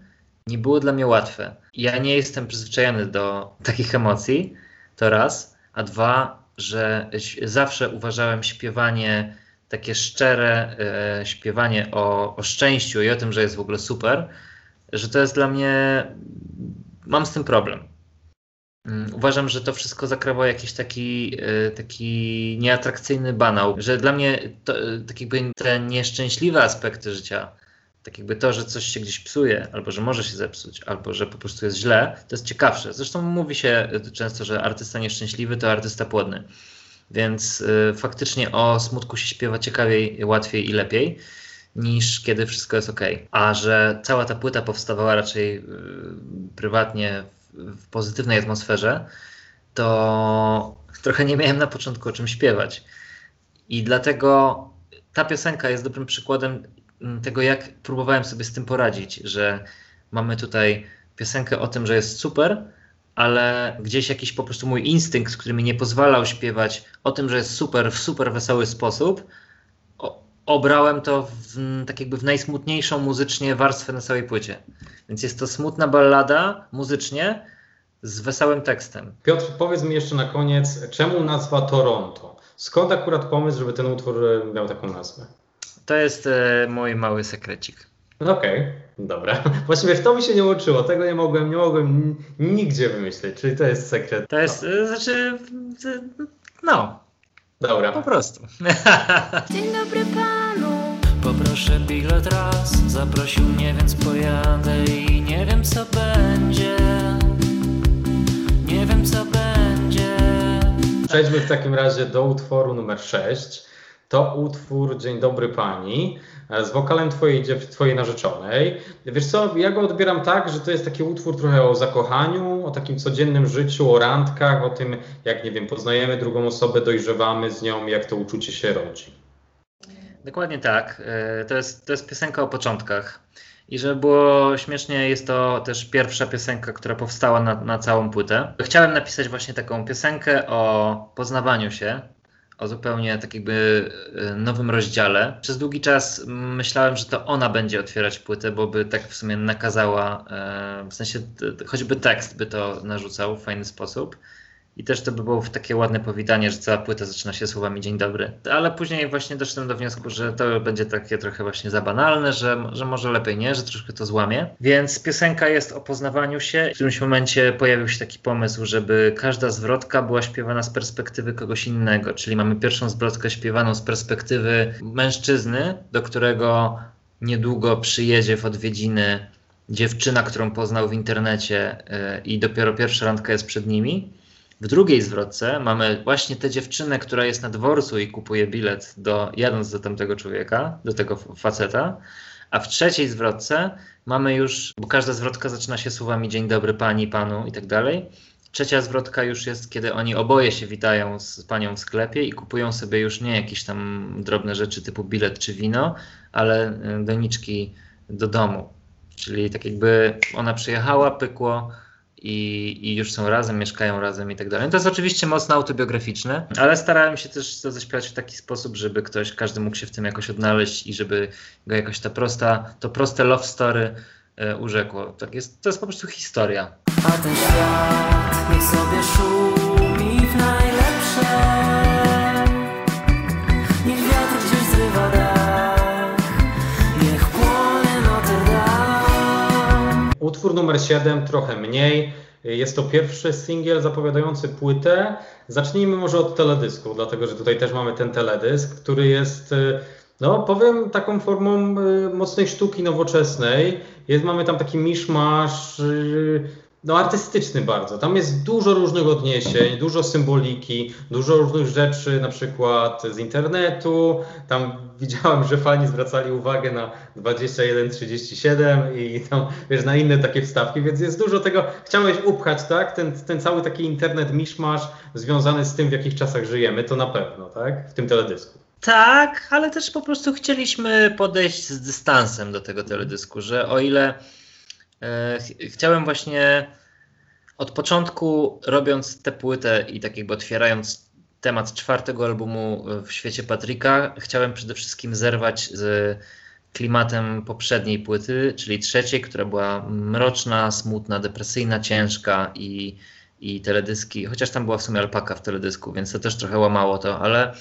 nie było dla mnie łatwe. Ja nie jestem przyzwyczajony do takich emocji, to raz, a dwa, że zawsze uważałem śpiewanie takie szczere, e, śpiewanie o, o szczęściu i o tym, że jest w ogóle super, że to jest dla mnie, mam z tym problem. Mm, uważam, że to wszystko zakrawa jakiś taki, e, taki nieatrakcyjny banał, że dla mnie to, tak jakby te nieszczęśliwe aspekty życia tak jakby to, że coś się gdzieś psuje, albo że może się zepsuć, albo że po prostu jest źle, to jest ciekawsze. Zresztą mówi się często, że artysta nieszczęśliwy to artysta płodny. Więc y, faktycznie o smutku się śpiewa ciekawiej, łatwiej i lepiej niż kiedy wszystko jest ok. A że cała ta płyta powstawała raczej y, prywatnie w, w pozytywnej atmosferze, to trochę nie miałem na początku o czym śpiewać. I dlatego ta piosenka jest dobrym przykładem tego, jak próbowałem sobie z tym poradzić, że mamy tutaj piosenkę o tym, że jest super, ale gdzieś jakiś po prostu mój instynkt, który mi nie pozwalał śpiewać o tym, że jest super w super wesoły sposób, obrałem to w, tak jakby w najsmutniejszą muzycznie warstwę na całej płycie. Więc jest to smutna ballada muzycznie z wesołym tekstem. Piotr, powiedz mi jeszcze na koniec, czemu nazwa Toronto? Skąd akurat pomysł, żeby ten utwór miał taką nazwę? To jest e, mój mały sekrecik. Okej, okay, dobra. Właściwie w to mi się nie łączyło. Tego nie mogłem, nie mogłem nigdzie wymyśleć, czyli to jest sekret. To jest, no. znaczy, no. Dobra. Po prostu. Dzień dobry panu. Poproszę bilet raz, zaprosił mnie, więc pojadę i nie wiem co będzie. Nie wiem co będzie. Przejdźmy w takim razie do utworu numer 6. To utwór Dzień dobry pani e, z wokalem twojej, twojej narzeczonej. Wiesz co, ja go odbieram tak, że to jest taki utwór trochę o zakochaniu, o takim codziennym życiu, o randkach, o tym, jak nie wiem, poznajemy drugą osobę, dojrzewamy z nią, jak to uczucie się rodzi. Dokładnie tak. E, to jest, to jest piosenka o początkach. I żeby było śmiesznie, jest to też pierwsza piosenka, która powstała na, na całą płytę. Chciałem napisać właśnie taką piosenkę o poznawaniu się, o zupełnie tak jakby e, nowym rozdziale. Przez długi czas myślałem, że to ona będzie otwierać płytę, bo by tak w sumie nakazała, e, w sensie choćby tekst by to narzucał w fajny sposób. I też to by było takie ładne powitanie, że cała płyta zaczyna się słowami dzień dobry. Ale później właśnie doszedłem do wniosku, że to będzie takie trochę właśnie za banalne, że, że może lepiej nie, że troszkę to złamie. Więc piosenka jest o poznawaniu się. W którymś momencie pojawił się taki pomysł, żeby każda zwrotka była śpiewana z perspektywy kogoś innego. Czyli mamy pierwszą zwrotkę śpiewaną z perspektywy mężczyzny, do którego niedługo przyjedzie w odwiedziny dziewczyna, którą poznał w internecie yy, i dopiero pierwsza randka jest przed nimi. W drugiej zwrotce mamy właśnie tę dziewczynę, która jest na dworcu i kupuje bilet do, jadąc do tamtego człowieka, do tego faceta. A w trzeciej zwrotce mamy już, bo każda zwrotka zaczyna się słowami dzień dobry pani, panu i tak dalej. Trzecia zwrotka już jest, kiedy oni oboje się witają z panią w sklepie i kupują sobie już nie jakieś tam drobne rzeczy typu bilet czy wino, ale y, doniczki do domu. Czyli tak jakby ona przyjechała, pykło, i, i już są razem, mieszkają razem i tak dalej. To jest oczywiście mocno autobiograficzne, ale starałem się też to zaśpiewać w taki sposób, żeby ktoś, każdy mógł się w tym jakoś odnaleźć i żeby go jakoś ta prosta, to proste love story e, urzekło. Tak jest, to jest po prostu historia. A ten świat niech sobie szumi w najlepsze Utwór numer 7 trochę mniej. Jest to pierwszy singiel zapowiadający płytę. Zacznijmy może od teledysku, dlatego że tutaj też mamy ten teledysk, który jest, y, no powiem, taką formą y, mocnej sztuki nowoczesnej. Jest, mamy tam taki miszmasz y, no, artystyczny bardzo. Tam jest dużo różnych odniesień, dużo symboliki, dużo różnych rzeczy, na przykład z internetu. Tam widziałem, że fani zwracali uwagę na 2137 i tam, wiesz, na inne takie wstawki, więc jest dużo tego. Chciałeś upchać, tak? Ten, ten cały taki internet miszmasz związany z tym, w jakich czasach żyjemy, to na pewno, tak? W tym teledysku. Tak, ale też po prostu chcieliśmy podejść z dystansem do tego teledysku, że o ile chciałem właśnie od początku, robiąc tę płytę i tak jakby otwierając temat czwartego albumu w świecie Patryka, chciałem przede wszystkim zerwać z klimatem poprzedniej płyty, czyli trzeciej, która była mroczna, smutna, depresyjna, ciężka i, i teledyski, chociaż tam była w sumie alpaka w teledysku, więc to też trochę łamało to, ale,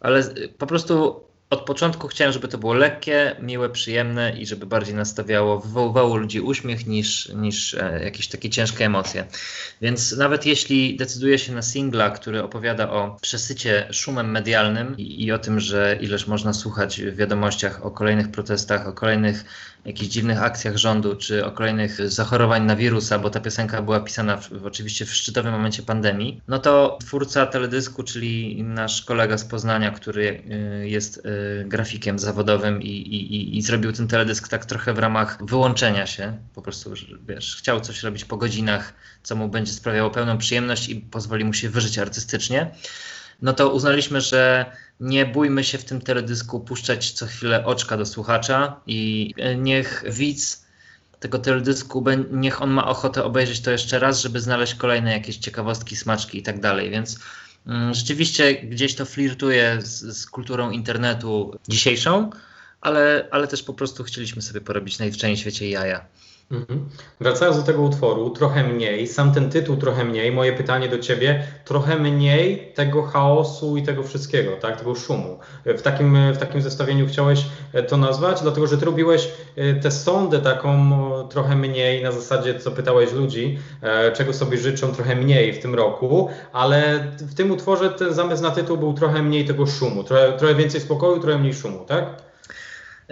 ale po prostu od początku chciałem, żeby to było lekkie, miłe, przyjemne i żeby bardziej nastawiało, wywoływało ludzi uśmiech niż, niż e, jakieś takie ciężkie emocje. Więc nawet jeśli decyduję się na singla, który opowiada o przesycie szumem medialnym i, i o tym, że ileż można słuchać w wiadomościach o kolejnych protestach, o kolejnych jakichś dziwnych akcjach rządu, czy o kolejnych zachorowań na wirusa, bo ta piosenka była pisana w, oczywiście w szczytowym momencie pandemii, no to twórca teledysku, czyli nasz kolega z Poznania, który y, jest y, grafikiem zawodowym i, i, i zrobił ten teledysk tak trochę w ramach wyłączenia się, po prostu, wiesz, chciał coś robić po godzinach, co mu będzie sprawiało pełną przyjemność i pozwoli mu się wyżyć artystycznie, no to uznaliśmy, że nie bójmy się w tym teledysku puszczać co chwilę oczka do słuchacza i e, niech widz tego teledysku, niech on ma ochotę obejrzeć to jeszcze raz, żeby znaleźć kolejne jakieś ciekawostki, smaczki i tak dalej. Więc rzeczywiście gdzieś to flirtuje z, z kulturą internetu dzisiejszą, ale, ale też po prostu chcieliśmy sobie porobić najwcześniej w świecie jaja. Mhm. Wracając do tego utworu, trochę mniej, sam ten tytuł trochę mniej, moje pytanie do Ciebie, trochę mniej tego chaosu i tego wszystkiego, tak, tego szumu. W takim, w takim zestawieniu chciałeś e, to nazwać, dlatego że Ty robiłeś e, tę sondę taką trochę mniej, na zasadzie co pytałeś ludzi, e, czego sobie życzą trochę mniej w tym roku, ale w tym utworze ten zamysł na tytuł był trochę mniej tego szumu, trochę, trochę więcej spokoju, trochę mniej szumu, tak?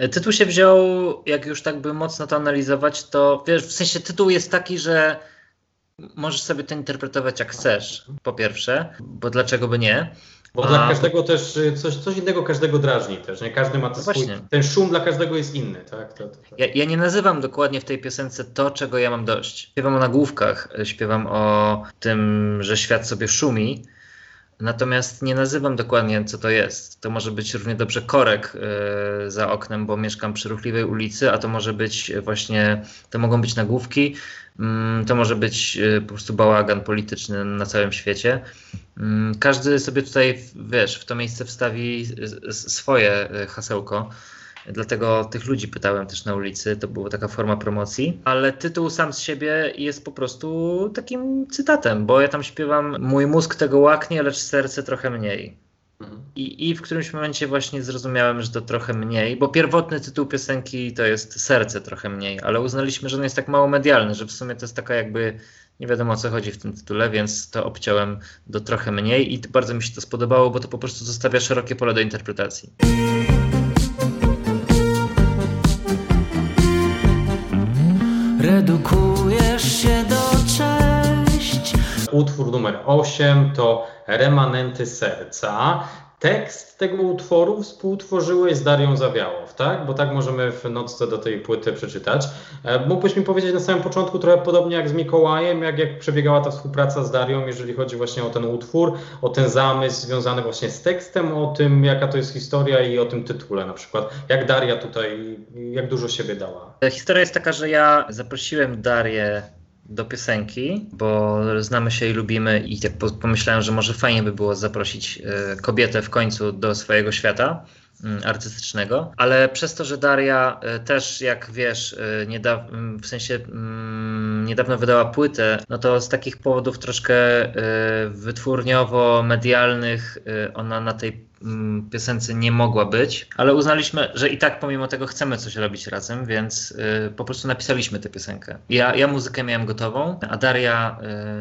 Tytuł się wziął, jak już tak by mocno to analizować, to wiesz, w sensie tytuł jest taki, że możesz sobie to interpretować jak chcesz, po pierwsze, bo dlaczego by nie? Bo dla każdego też y, coś, coś innego każdego drażni też, nie? Każdy ma to No swój, ten szum dla każdego jest inny, tak? To, to, to. Ja, ja nie nazywam dokładnie w tej piosence to, czego ja mam dość. Śpiewam o nagłówkach, śpiewam o tym, że świat sobie szumi, natomiast nie nazywam dokładnie, co to jest. To może być równie dobrze korek e, za oknem, bo mieszkam przy ruchliwej ulicy, a to może być właśnie, to mogą być nagłówki, mm, to może być e, po prostu bałagan polityczny na całym świecie. Mm, Każdy sobie tutaj, wiesz, w to miejsce wstawi swoje e, hasełko. Dlatego tych ludzi pytałem też na ulicy, to była taka forma promocji, ale tytuł sam z siebie jest po prostu takim cytatem, bo ja tam śpiewam mój mózg tego łaknie, lecz serce trochę mniej. Mhm. I, I w którymś momencie właśnie zrozumiałem, że to trochę mniej, bo pierwotny tytuł piosenki to jest serce trochę mniej, ale uznaliśmy, że on jest tak mało medialny, że w sumie to jest taka jakby nie wiadomo o co chodzi w tym tytule, więc to obciąłem do trochę mniej i bardzo mi się to spodobało, bo to po prostu zostawia szerokie pole do interpretacji. Redukujesz się do cześć Utwór numer 8 to Remanenty Serca. Tekst tego utworu współtworzyłeś z Darią Zawiałow, tak? Bo tak możemy w nocce do tej płyty przeczytać. E, Mógłbyś mi powiedzieć na samym początku trochę podobnie jak z Mikołajem, jak, jak przebiegała ta współpraca z Darią, jeżeli chodzi właśnie o ten utwór, o ten zamysł związany właśnie z tekstem, o tym jaka to jest historia i o tym tytule na przykład. Jak Daria tutaj, jak dużo siebie dała? Historia jest taka, że ja zaprosiłem Darię do piosenki, bo znamy się i lubimy i tak po- pomyślałem, że może fajnie by było zaprosić e, kobietę w końcu do swojego świata mm, artystycznego, ale przez to, że Daria e, też, jak wiesz, e, mm, w sensie mm, niedawno wydała płytę, no to z takich powodów troszkę wytwórniowo-medialnych ona na tej piosence nie mogła być, ale uznaliśmy, że i tak pomimo tego chcemy coś robić razem, więc y, po prostu napisaliśmy tę piosenkę. Ja, ja muzykę miałem gotową, a Daria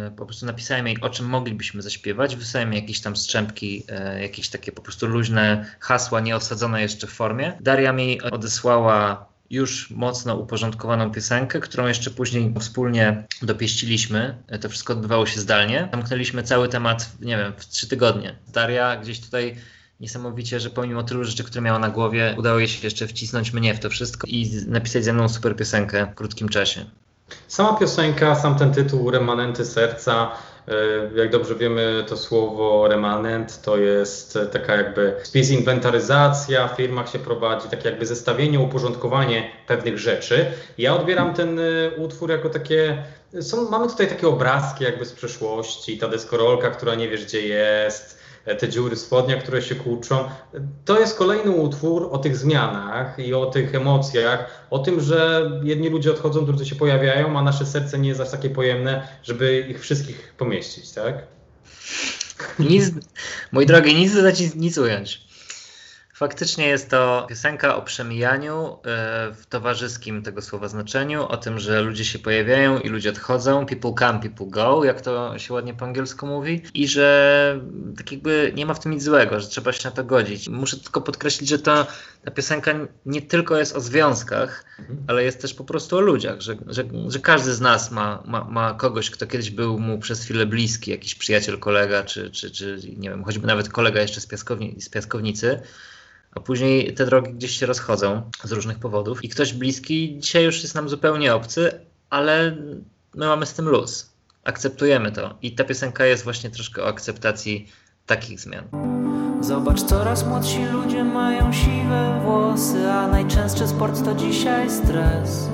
y, po prostu napisałem jej, o czym moglibyśmy zaśpiewać, wysłałem jej jakieś tam strzępki, y, jakieś takie po prostu luźne hasła, nie osadzone jeszcze w formie. Daria mi odesłała już mocno uporządkowaną piosenkę, którą jeszcze później wspólnie dopieściliśmy. To wszystko odbywało się zdalnie. Zamknęliśmy cały temat, nie wiem, w trzy tygodnie. Daria gdzieś tutaj niesamowicie, że pomimo tylu rzeczy, które miała na głowie, udało jej się jeszcze wcisnąć mnie w to wszystko i napisać ze mną super piosenkę w krótkim czasie. Sama piosenka, sam ten tytuł Remanenty Serca, e, jak dobrze wiemy, to słowo remanent to jest taka jakby spis inwentaryzacja, w firmach się prowadzi, takie jakby zestawienie, uporządkowanie pewnych rzeczy. Ja odbieram ten e, utwór jako takie, są, mamy tutaj takie obrazki jakby z przeszłości, ta deskorolka, która nie wiesz gdzie jest, te dziury w spodniach, które się kłóczą. To jest kolejny utwór o tych zmianach i o tych emocjach, o tym, że jedni ludzie odchodzą, drudzy się pojawiają, a nasze serce nie jest aż takie pojemne, żeby ich wszystkich pomieścić, tak? Nic, mój drogi, nic dodać, nic ująć. Faktycznie jest to piosenka o przemijaniu e, w towarzyskim tego słowa znaczeniu, o tym, że ludzie się pojawiają i ludzie odchodzą, people come, people go, jak to się ładnie po angielsku mówi, i że tak jakby nie ma w tym nic złego, że trzeba się na to godzić. Muszę tylko podkreślić, że to, ta piosenka nie tylko jest o związkach, ale jest też po prostu o ludziach, że, że, że każdy z nas ma, ma, ma kogoś, kto kiedyś był mu przez chwilę bliski, jakiś przyjaciel, kolega, czy, czy, czy nie wiem, choćby nawet kolega jeszcze z, piaskowni, z piaskownicy, a później te drogi gdzieś się rozchodzą z różnych powodów i ktoś bliski dzisiaj już jest nam zupełnie obcy, ale my mamy z tym luz. Akceptujemy to. I ta piosenka jest właśnie troszkę o akceptacji takich zmian. Zobacz, coraz młodsi ludzie mają siwe włosy, a najczęstszy sport to dzisiaj stres.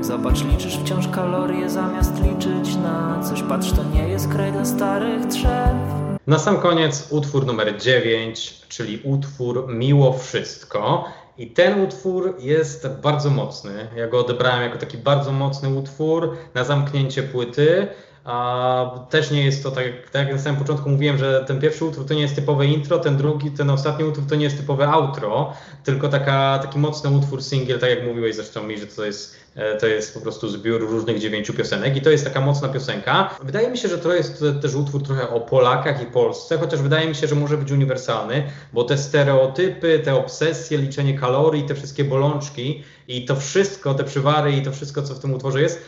Zobacz, liczysz wciąż kalorie zamiast liczyć na coś. Patrz, to nie jest kraj dla starych drzew. Na sam koniec utwór numer 9, czyli utwór Miło Wszystko. I ten utwór jest bardzo mocny. Ja go odebrałem jako taki bardzo mocny utwór na zamknięcie płyty. A też nie jest to tak, tak jak na samym początku mówiłem, że ten pierwszy utwór to nie jest typowe intro, ten drugi, ten ostatni utwór to nie jest typowe outro, tylko taka, taki mocny utwór singiel, tak jak mówiłeś zresztą mi, że to jest, e, to jest po prostu zbiór różnych dziewięciu piosenek i to jest taka mocna piosenka. Wydaje mi się, że to jest też utwór trochę o Polakach i Polsce, chociaż wydaje mi się, że może być uniwersalny, bo te stereotypy, te obsesje, liczenie kalorii, te wszystkie bolączki i to wszystko, te przywary i to wszystko, co w tym utworze jest,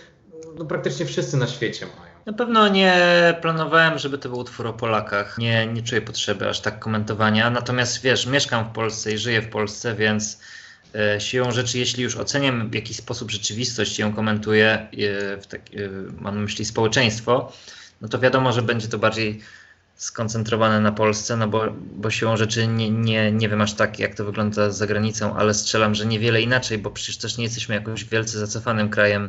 no praktycznie wszyscy na świecie mają. Na pewno nie planowałem, żeby to był utwór o Polakach. Nie, nie czuję potrzeby aż tak komentowania. Natomiast wiesz, mieszkam w Polsce i żyję w Polsce, więc e, siłą rzeczy, jeśli już oceniam w jakiś sposób rzeczywistość i ją komentuję, e, tak, e, mam na myśli społeczeństwo, no to wiadomo, że będzie to bardziej skoncentrowane na Polsce, no bo, bo siłą rzeczy nie, nie, nie wiem aż tak, jak to wygląda za granicą, ale strzelam, że niewiele inaczej, bo przecież też nie jesteśmy jakoś wielce zacofanym krajem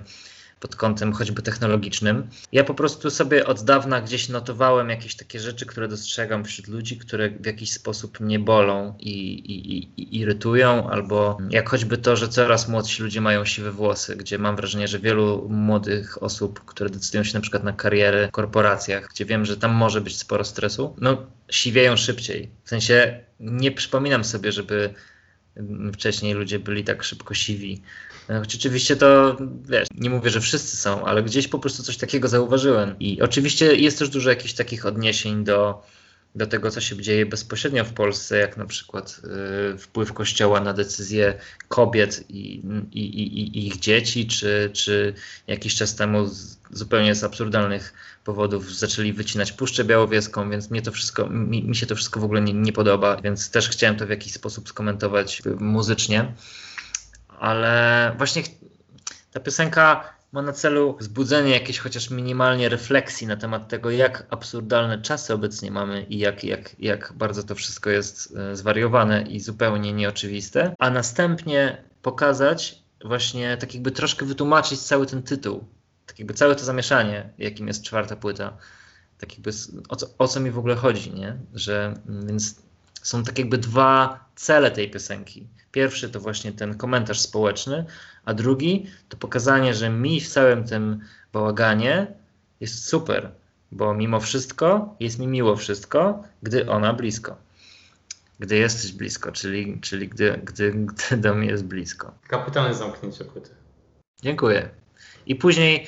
pod kątem choćby technologicznym. Ja po prostu sobie od dawna gdzieś notowałem jakieś takie rzeczy, które dostrzegam wśród ludzi, które w jakiś sposób mnie bolą i, i, i irytują, albo jak choćby to, że coraz młodsi ludzie mają siwe włosy, gdzie mam wrażenie, że wielu młodych osób, które decydują się na przykład na kariery w korporacjach, gdzie wiem, że tam może być sporo stresu, no siwieją szybciej. W sensie nie przypominam sobie, żeby wcześniej ludzie byli tak szybko siwi. Choć oczywiście to, wiesz, nie mówię, że wszyscy są, ale gdzieś po prostu coś takiego zauważyłem. I oczywiście jest też dużo jakichś takich odniesień do, do tego, co się dzieje bezpośrednio w Polsce, jak na przykład y, wpływ Kościoła na decyzje kobiet i, i, i, i, ich dzieci, czy, czy jakiś czas temu z, zupełnie z absurdalnych powodów zaczęli wycinać Puszczę Białowieską, więc mnie to wszystko, mi, mi się to wszystko w ogóle nie, nie podoba, więc też chciałem to w jakiś sposób skomentować muzycznie ale właśnie ta piosenka ma na celu wzbudzenie jakiejś chociaż minimalnie refleksji na temat tego, jak absurdalne czasy obecnie mamy i jak, jak, jak bardzo to wszystko jest e, zwariowane i zupełnie nieoczywiste, a następnie pokazać właśnie, tak jakby troszkę wytłumaczyć cały ten tytuł, tak jakby całe to zamieszanie, jakim jest czwarta płyta, tak jakby o co, o co mi w ogóle chodzi, nie? Że mm, więc są tak jakby dwa cele tej piosenki. Pierwszy to właśnie ten komentarz społeczny, a drugi to pokazanie, że mi w całym tym bałaganie jest super, bo mimo wszystko jest mi miło wszystko, gdy ona blisko. Gdy jesteś blisko, czyli, czyli gdy, gdy, gdy do mnie jest blisko. Kapitalne zamknięcie płyty. Dziękuję. I później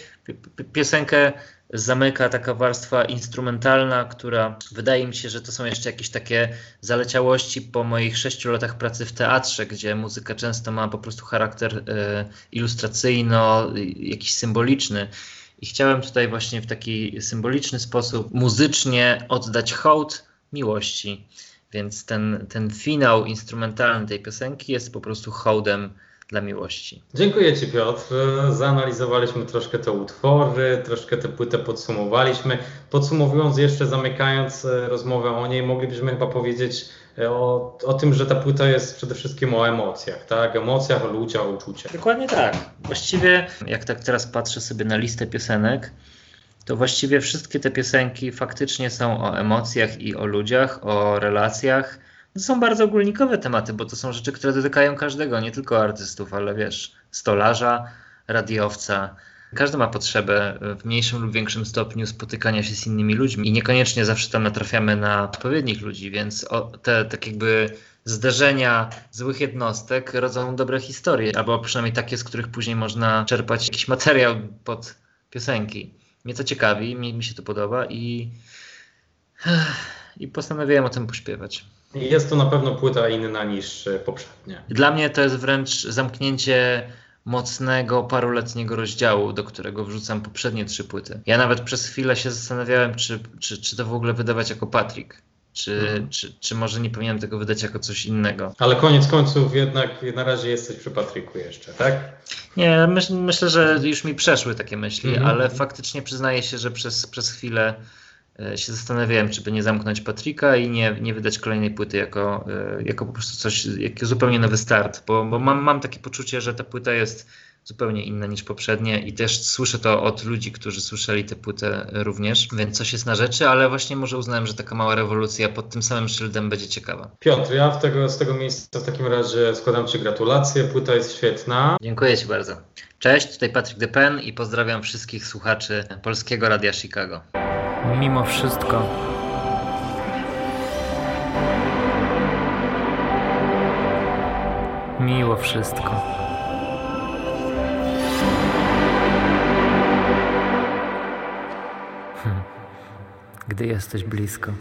piosenkę zamyka taka warstwa instrumentalna, która wydaje mi się, że to są jeszcze jakieś takie zaleciałości po moich sześciu latach pracy w teatrze, gdzie muzyka często ma po prostu charakter e, ilustracyjno, jakiś symboliczny. I chciałem tutaj właśnie w taki symboliczny sposób muzycznie oddać hołd miłości. Więc ten, ten finał instrumentalny tej piosenki jest po prostu hołdem dla miłości. Dziękuję Ci Piotr. Zanalizowaliśmy troszkę te utwory, troszkę tę płytę podsumowaliśmy. Podsumowując jeszcze, zamykając e, rozmowę o niej, moglibyśmy chyba powiedzieć e, o, o tym, że ta płyta jest przede wszystkim o emocjach, tak? Emocjach, o ludziach, o uczuciach. Dokładnie tak. Właściwie, jak tak teraz patrzę sobie na listę piosenek, to właściwie wszystkie te piosenki faktycznie są o emocjach i o ludziach, o relacjach to są bardzo ogólnikowe tematy, bo to są rzeczy, które dotykają każdego, nie tylko artystów, ale wiesz, stolarza, radiowca. Każdy ma potrzebę w mniejszym lub większym stopniu spotykania się z innymi ludźmi i niekoniecznie zawsze tam natrafiamy na odpowiednich ludzi, więc te tak jakby zderzenia złych jednostek rodzą dobre historie, albo przynajmniej takie, z których później można czerpać jakiś materiał pod piosenki. Mnie to ciekawi, mi, mi się to podoba i, i postanowiłem o tym pośpiewać. Jest to na pewno płyta inna niż e, poprzednie. Dla mnie to jest wręcz zamknięcie mocnego, paruletniego rozdziału, do którego wrzucam poprzednie trzy płyty. Ja nawet przez chwilę się zastanawiałem, czy, czy, czy to w ogóle wydawać jako Patrick. Czy, hmm. czy, czy może nie powinienem tego wydać jako coś innego? Ale koniec końców jednak na razie jesteś przy Patryku jeszcze, tak? Nie, myśl, myślę, że już mi przeszły takie myśli, hmm. ale faktycznie przyznaję się, że przez, przez chwilę się zastanawiałem, czy by nie zamknąć Patryka i nie, nie wydać kolejnej płyty jako, e, jako po prostu coś, jako zupełnie nowy start, bo, bo mam, mam takie poczucie, że ta płyta jest zupełnie inna niż poprzednie i też słyszę to od ludzi, którzy słyszeli tę płytę również, więc coś jest na rzeczy, ale właśnie może uznałem, że taka mała rewolucja pod tym samym szyldem będzie ciekawa. Piotr, ja w tego, z tego miejsca w takim razie składam Ci gratulacje, płyta jest świetna. Dziękuję Ci bardzo. Cześć, tutaj Patryk Depen i pozdrawiam wszystkich słuchaczy Polskiego Radia Chicago mimo wszystko. Miło wszystko. Hm. Gdy jesteś blisko.